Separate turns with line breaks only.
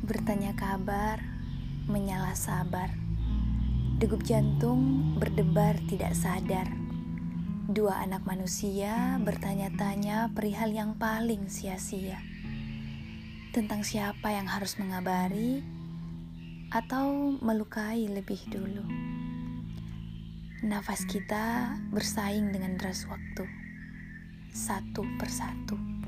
bertanya kabar, menyala sabar. Degup jantung berdebar tidak sadar. Dua anak manusia bertanya-tanya perihal yang paling sia-sia. Tentang siapa yang harus mengabari atau melukai lebih dulu. Nafas kita bersaing dengan deras waktu. Satu persatu.